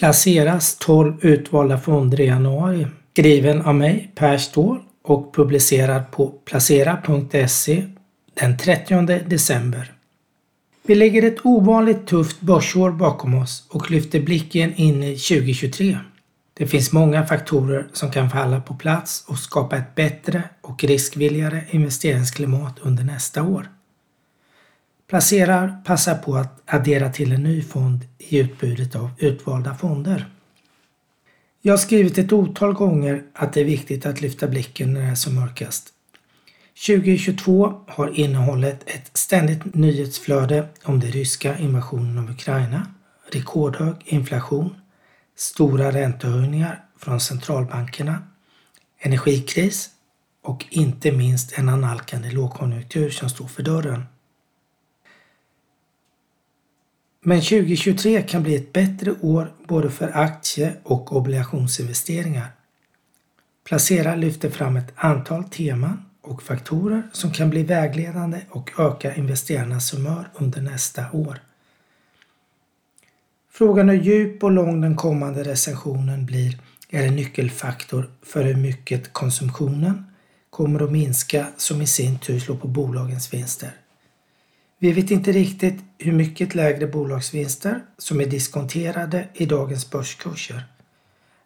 placeras 12 utvalda fonder i januari. Skriven av mig, Per Ståhl och publicerad på placera.se den 30 december. Vi lägger ett ovanligt tufft börsår bakom oss och lyfter blicken in i 2023. Det finns många faktorer som kan falla på plats och skapa ett bättre och riskvilligare investeringsklimat under nästa år. Placerar passar på att addera till en ny fond i utbudet av utvalda fonder. Jag har skrivit ett otal gånger att det är viktigt att lyfta blicken när det är som mörkast. 2022 har innehållit ett ständigt nyhetsflöde om den ryska invasionen av Ukraina, rekordhög inflation, stora räntehöjningar från centralbankerna, energikris och inte minst en analkande lågkonjunktur som står för dörren. Men 2023 kan bli ett bättre år både för aktie och obligationsinvesteringar. Placera lyfter fram ett antal teman och faktorer som kan bli vägledande och öka investerarnas humör under nästa år. Frågan hur djup och lång den kommande recessionen blir är en nyckelfaktor för hur mycket konsumtionen kommer att minska som i sin tur slår på bolagens vinster. Vi vet inte riktigt hur mycket lägre bolagsvinster som är diskonterade i dagens börskurser.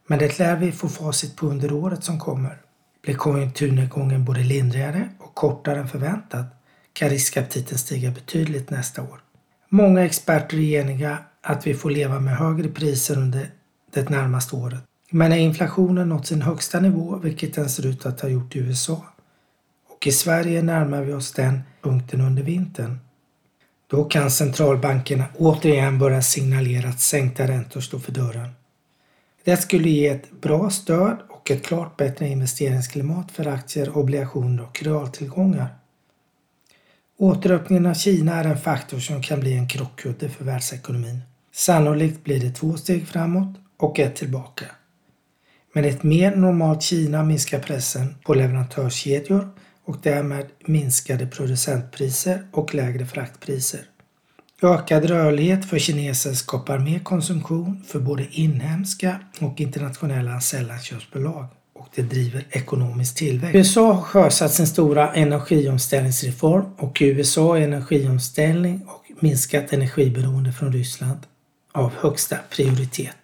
Men det lär vi få facit på under året som kommer. Blir konjunkturnedgången både lindrigare och kortare än förväntat kan riskaptiten stiga betydligt nästa år. Många experter är eniga att vi får leva med högre priser under det närmaste året. Men när inflationen nått sin högsta nivå, vilket den ser ut att ha gjort i USA, och i Sverige närmar vi oss den punkten under vintern, då kan centralbankerna återigen börja signalera att sänkta räntor står för dörren. Det skulle ge ett bra stöd och ett klart bättre investeringsklimat för aktier, obligationer och realtillgångar. Återöppningen av Kina är en faktor som kan bli en krockkudde för världsekonomin. Sannolikt blir det två steg framåt och ett tillbaka. Men ett mer normalt Kina minskar pressen på leverantörskedjor och därmed minskade producentpriser och lägre fraktpriser. Ökad rörlighet för kineser skapar mer konsumtion för både inhemska och internationella sällanköpsbolag och det driver ekonomisk tillväxt. USA har sjösatt sin stora energiomställningsreform och USA är energiomställning och minskat energiberoende från Ryssland av högsta prioritet.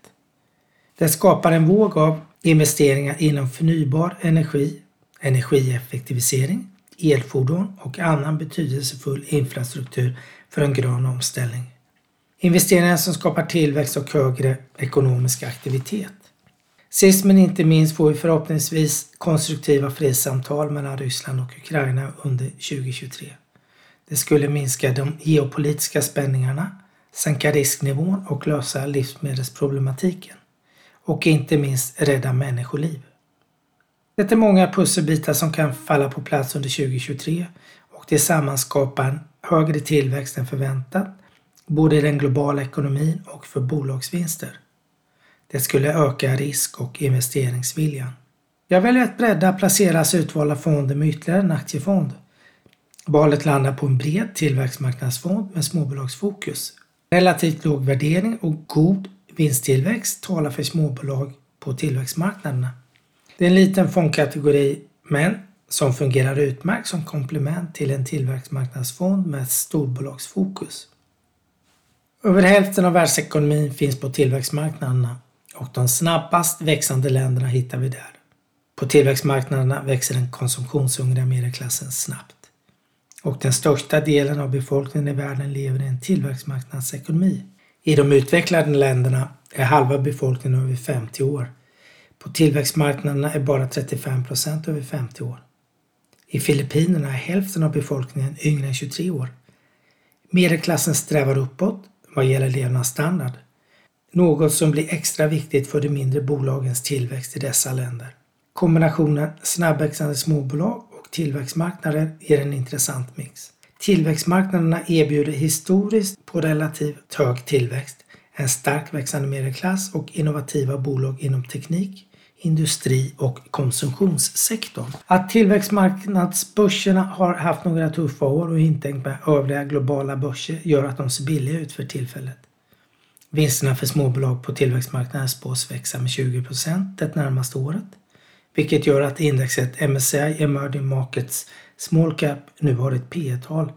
Det skapar en våg av investeringar inom förnybar energi, energieffektivisering, elfordon och annan betydelsefull infrastruktur för en grön omställning. Investeringar som skapar tillväxt och högre ekonomisk aktivitet. Sist men inte minst får vi förhoppningsvis konstruktiva fredssamtal mellan Ryssland och Ukraina under 2023. Det skulle minska de geopolitiska spänningarna, sänka risknivån och lösa livsmedelsproblematiken. Och inte minst rädda människoliv. Det är många pusselbitar som kan falla på plats under 2023 och tillsammans sammanskapar en högre tillväxt än förväntat, både i den globala ekonomin och för bolagsvinster. Det skulle öka risk och investeringsviljan. Jag väljer att bredda placeras utvalda fonder med ytterligare en aktiefond. Valet landar på en bred tillväxtmarknadsfond med småbolagsfokus. Relativt låg värdering och god vinsttillväxt talar för småbolag på tillväxtmarknaderna. Det är en liten fondkategori men som fungerar utmärkt som komplement till en tillväxtmarknadsfond med storbolagsfokus. Över hälften av världsekonomin finns på tillväxtmarknaderna och de snabbast växande länderna hittar vi där. På tillväxtmarknaderna växer den konsumtionshungriga medelklassen snabbt. Och den största delen av befolkningen i världen lever i en tillväxtmarknadsekonomi. I de utvecklade länderna är halva befolkningen över 50 år. På tillväxtmarknaderna är bara 35 procent över 50 år. I Filippinerna är hälften av befolkningen yngre än 23 år. Medelklassen strävar uppåt vad gäller levnadsstandard. Något som blir extra viktigt för de mindre bolagens tillväxt i dessa länder. Kombinationen snabbväxande småbolag och tillväxtmarknader ger en intressant mix. Tillväxtmarknaderna erbjuder historiskt på relativt hög tillväxt, en starkt växande medelklass och innovativa bolag inom teknik, industri och konsumtionssektorn. Att tillväxtmarknadsbörserna har haft några tuffa år och inte med övriga globala börser gör att de ser billiga ut för tillfället. Vinsterna för småbolag på tillväxtmarknaden spås växa med 20 det närmaste året, vilket gör att indexet MSCI Emerging Markets Small Cap nu har ett P tal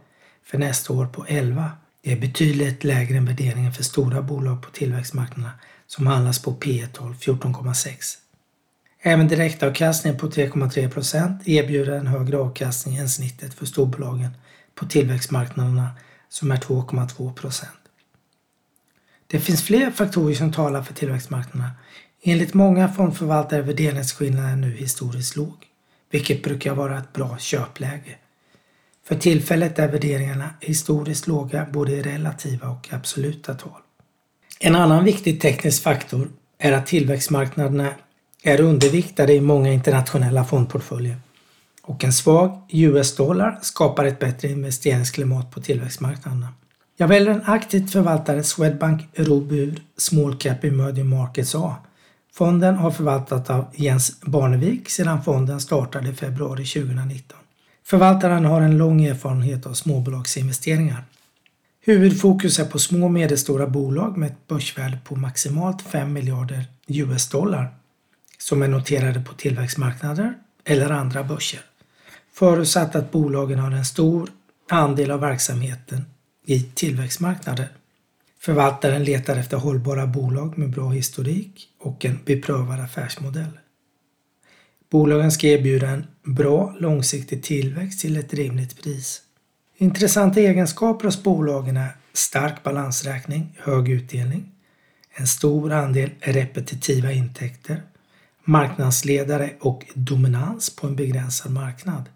för nästa år på 11. Det är betydligt lägre än värderingen för stora bolag på tillväxtmarknaderna som handlas på P tal 14,6. Även direktavkastningen på 3,3% erbjuder en högre avkastning än snittet för storbolagen på tillväxtmarknaderna som är 2,2% Det finns fler faktorer som talar för tillväxtmarknaderna. Enligt många fondförvaltare är värderingsskillnaden nu historiskt låg, vilket brukar vara ett bra köpläge. För tillfället är värderingarna historiskt låga både i relativa och absoluta tal. En annan viktig teknisk faktor är att tillväxtmarknaderna är underviktade i många internationella fondportföljer och en svag US-dollar skapar ett bättre investeringsklimat på tillväxtmarknaderna. Jag väljer en aktivt förvaltare Swedbank Robur Small Cap Emerging Markets A. Fonden har förvaltats av Jens Barnevik sedan fonden startade i februari 2019. Förvaltaren har en lång erfarenhet av småbolagsinvesteringar. Huvudfokus är på små och medelstora bolag med ett börsvärde på maximalt 5 miljarder US-dollar som är noterade på tillväxtmarknader eller andra börser. Förutsatt att bolagen har en stor andel av verksamheten i tillväxtmarknader. Förvaltaren letar efter hållbara bolag med bra historik och en beprövad affärsmodell. Bolagen ska erbjuda en bra långsiktig tillväxt till ett rimligt pris. Intressanta egenskaper hos bolagen är stark balansräkning, hög utdelning, en stor andel repetitiva intäkter, marknadsledare och dominans på en begränsad marknad.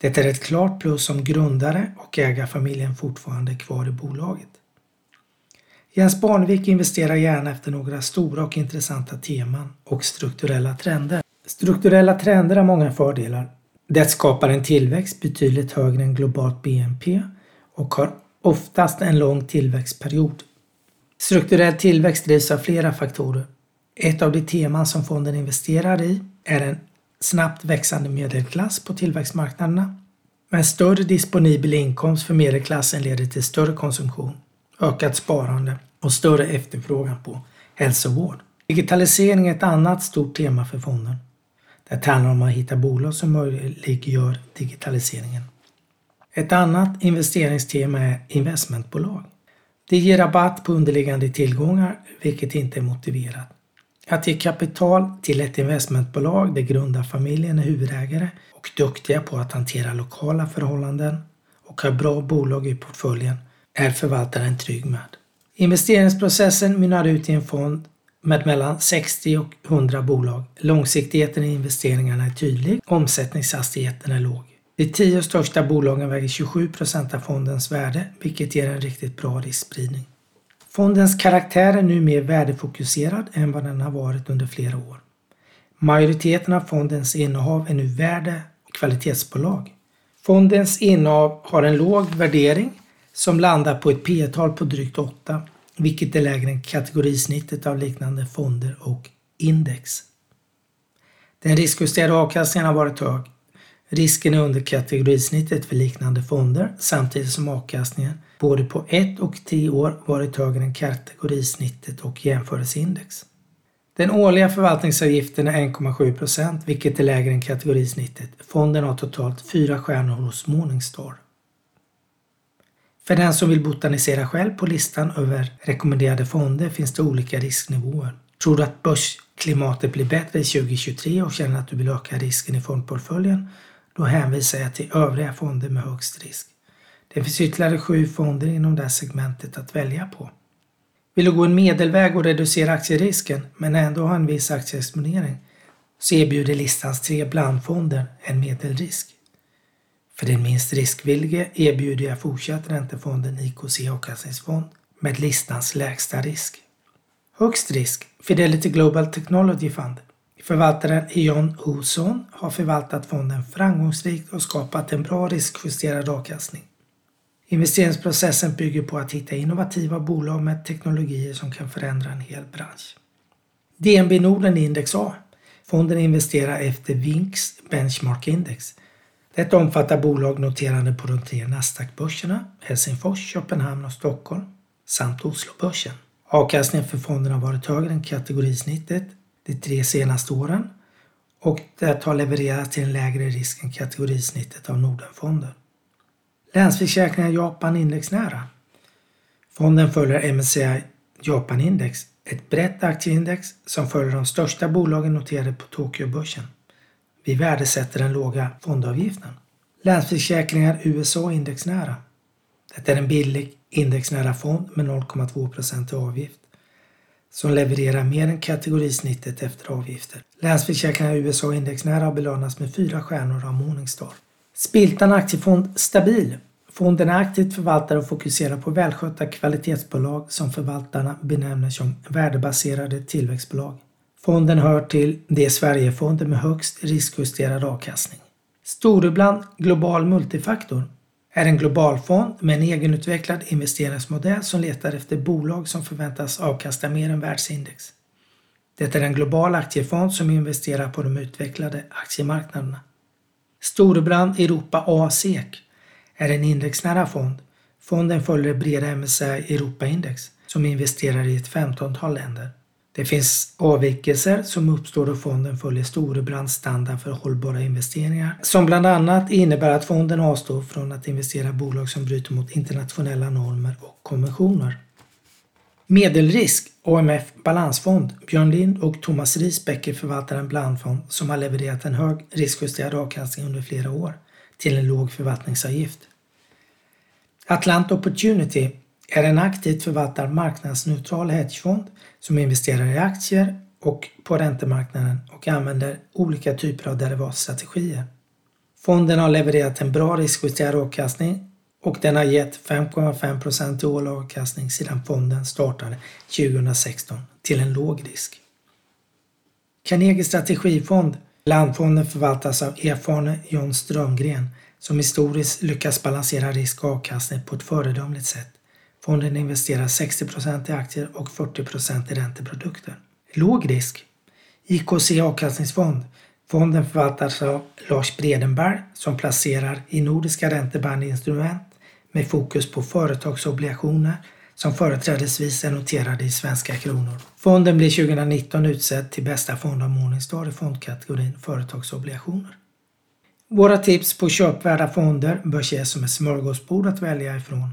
Det är ett klart plus om grundare och ägarfamiljen fortfarande är kvar i bolaget. Jens Barnevik investerar gärna efter några stora och intressanta teman och strukturella trender. Strukturella trender har många fördelar. Det skapar en tillväxt betydligt högre än globalt BNP och har oftast en lång tillväxtperiod. Strukturell tillväxt drivs av flera faktorer. Ett av de teman som fonden investerar i är en snabbt växande medelklass på tillväxtmarknaderna. Med större disponibel inkomst för medelklassen leder till större konsumtion, ökat sparande och större efterfrågan på hälsovård. Digitalisering är ett annat stort tema för fonden. Det handlar om att hitta bolag som möjliggör digitaliseringen. Ett annat investeringstema är investmentbolag. Det ger rabatt på underliggande tillgångar, vilket inte är motiverat. Att ge kapital till ett investmentbolag där grundarfamiljen är huvudägare och duktiga på att hantera lokala förhållanden och har bra bolag i portföljen är förvaltaren trygg med. Investeringsprocessen mynnar ut i en fond med mellan 60 och 100 bolag. Långsiktigheten i investeringarna är tydlig, omsättningshastigheten är låg. De tio största bolagen väger 27 procent av fondens värde, vilket ger en riktigt bra riskspridning. Fondens karaktär är nu mer värdefokuserad än vad den har varit under flera år. Majoriteten av fondens innehav är nu värde och kvalitetsbolag. Fondens innehav har en låg värdering som landar på ett P tal på drygt 8, vilket är lägre än kategorisnittet av liknande fonder och index. Den riskjusterade avkastningen har varit hög. Risken är under kategorisnittet för liknande fonder samtidigt som avkastningen både på ett och tio år varit högre än kategorisnittet och jämförelseindex. Den årliga förvaltningsavgiften är 1,7 procent, vilket är lägre än kategorisnittet. Fonden har totalt fyra stjärnor hos Morningstar. För den som vill botanisera själv på listan över rekommenderade fonder finns det olika risknivåer. Tror du att börsklimatet blir bättre i 2023 och känner att du vill öka risken i fondportföljen? Då hänvisar jag till övriga fonder med högst risk. Det finns ytterligare sju fonder inom det här segmentet att välja på. Vill du gå en medelväg och reducera aktierisken men ändå ha en viss aktieexponering så erbjuder listans tre blandfonder en medelrisk. För den minst riskvillige erbjuder jag fortsatt räntefonden IKC avkastningsfond med listans lägsta risk. Högst risk Fidelity Global Technology Fund. Förvaltaren Ion Huson har förvaltat fonden framgångsrikt och skapat en bra riskjusterad avkastning. Investeringsprocessen bygger på att hitta innovativa bolag med teknologier som kan förändra en hel bransch. DNB Norden Index A. Fonden investerar efter Vinks Benchmark Index. Detta omfattar bolag noterade på de tre Nasdaq-börserna Helsingfors, Köpenhamn och Stockholm samt Oslobörsen. Avkastningen för fonden har varit högre än kategorisnittet de tre senaste åren och det har levererats till en lägre risk än kategorisnittet av Nordenfonden. Länsförsäkringar Japan indexnära. Fonden följer MSCI Japan Index, ett brett aktieindex som följer de största bolagen noterade på Tokyobörsen. Vi värdesätter den låga fondavgiften. Länsförsäkringar USA indexnära. Det är en billig indexnära fond med 0,2 i avgift som levererar mer än kategorisnittet efter avgifter. Länsförsäkringar USA indexnära har belönats med fyra stjärnor av Morningstar. Spiltan Aktiefond Stabil. Fonden är aktivt förvaltare och fokuserar på välskötta kvalitetsbolag som förvaltarna benämner som värdebaserade tillväxtbolag. Fonden hör till de Sverigefonder med högst riskjusterad avkastning. Storebrand Global Multifaktor är en global fond med en egenutvecklad investeringsmodell som letar efter bolag som förväntas avkasta mer än världsindex. Det är en global aktiefond som investerar på de utvecklade aktiemarknaderna. Storebrand Europa A-SEK är en indexnära fond. Fonden följer det breda MSCI Europa-index som investerar i ett 15-tal länder. Det finns avvikelser som uppstår då fonden följer Storebrands standard för hållbara investeringar som bland annat innebär att fonden avstår från att investera i bolag som bryter mot internationella normer och konventioner. Medelrisk AMF Balansfond Björn Lind och Thomas Risbäcker förvaltar en blandfond som har levererat en hög riskjusterad avkastning under flera år till en låg förvaltningsavgift. Atlant Opportunity är en aktivt förvaltad marknadsneutral hedgefond som investerar i aktier och på räntemarknaden och använder olika typer av derivatstrategier. Fonden har levererat en bra riskjusterad avkastning och den har gett 5,5 i årlig avkastning sedan fonden startade 2016 till en låg risk. Carnegie Strategifond Landfonden förvaltas av erfarne John Strömgren som historiskt lyckats balansera risk och avkastning på ett föredömligt sätt. Fonden investerar 60% i aktier och 40% i ränteprodukter. Låg risk. IKC avkastningsfond. Fonden förvaltas av Lars Bredenberg som placerar i nordiska räntebandinstrument med fokus på företagsobligationer som företrädesvis är noterade i svenska kronor. Fonden blir 2019 utsedd till bästa fond av Morningstar i fondkategorin företagsobligationer. Våra tips på köpvärda fonder bör ses som ett smörgåsbord att välja ifrån.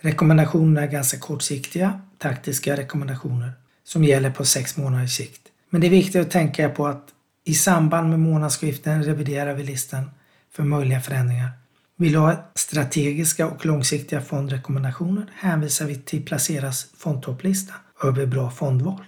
Rekommendationerna är ganska kortsiktiga, taktiska rekommendationer som gäller på sex månaders sikt. Men det är viktigt att tänka på att i samband med månadsskiften reviderar vi listan för möjliga förändringar. Vill du ha strategiska och långsiktiga fondrekommendationer hänvisar vi till Placeras fondtopplista över bra fondval.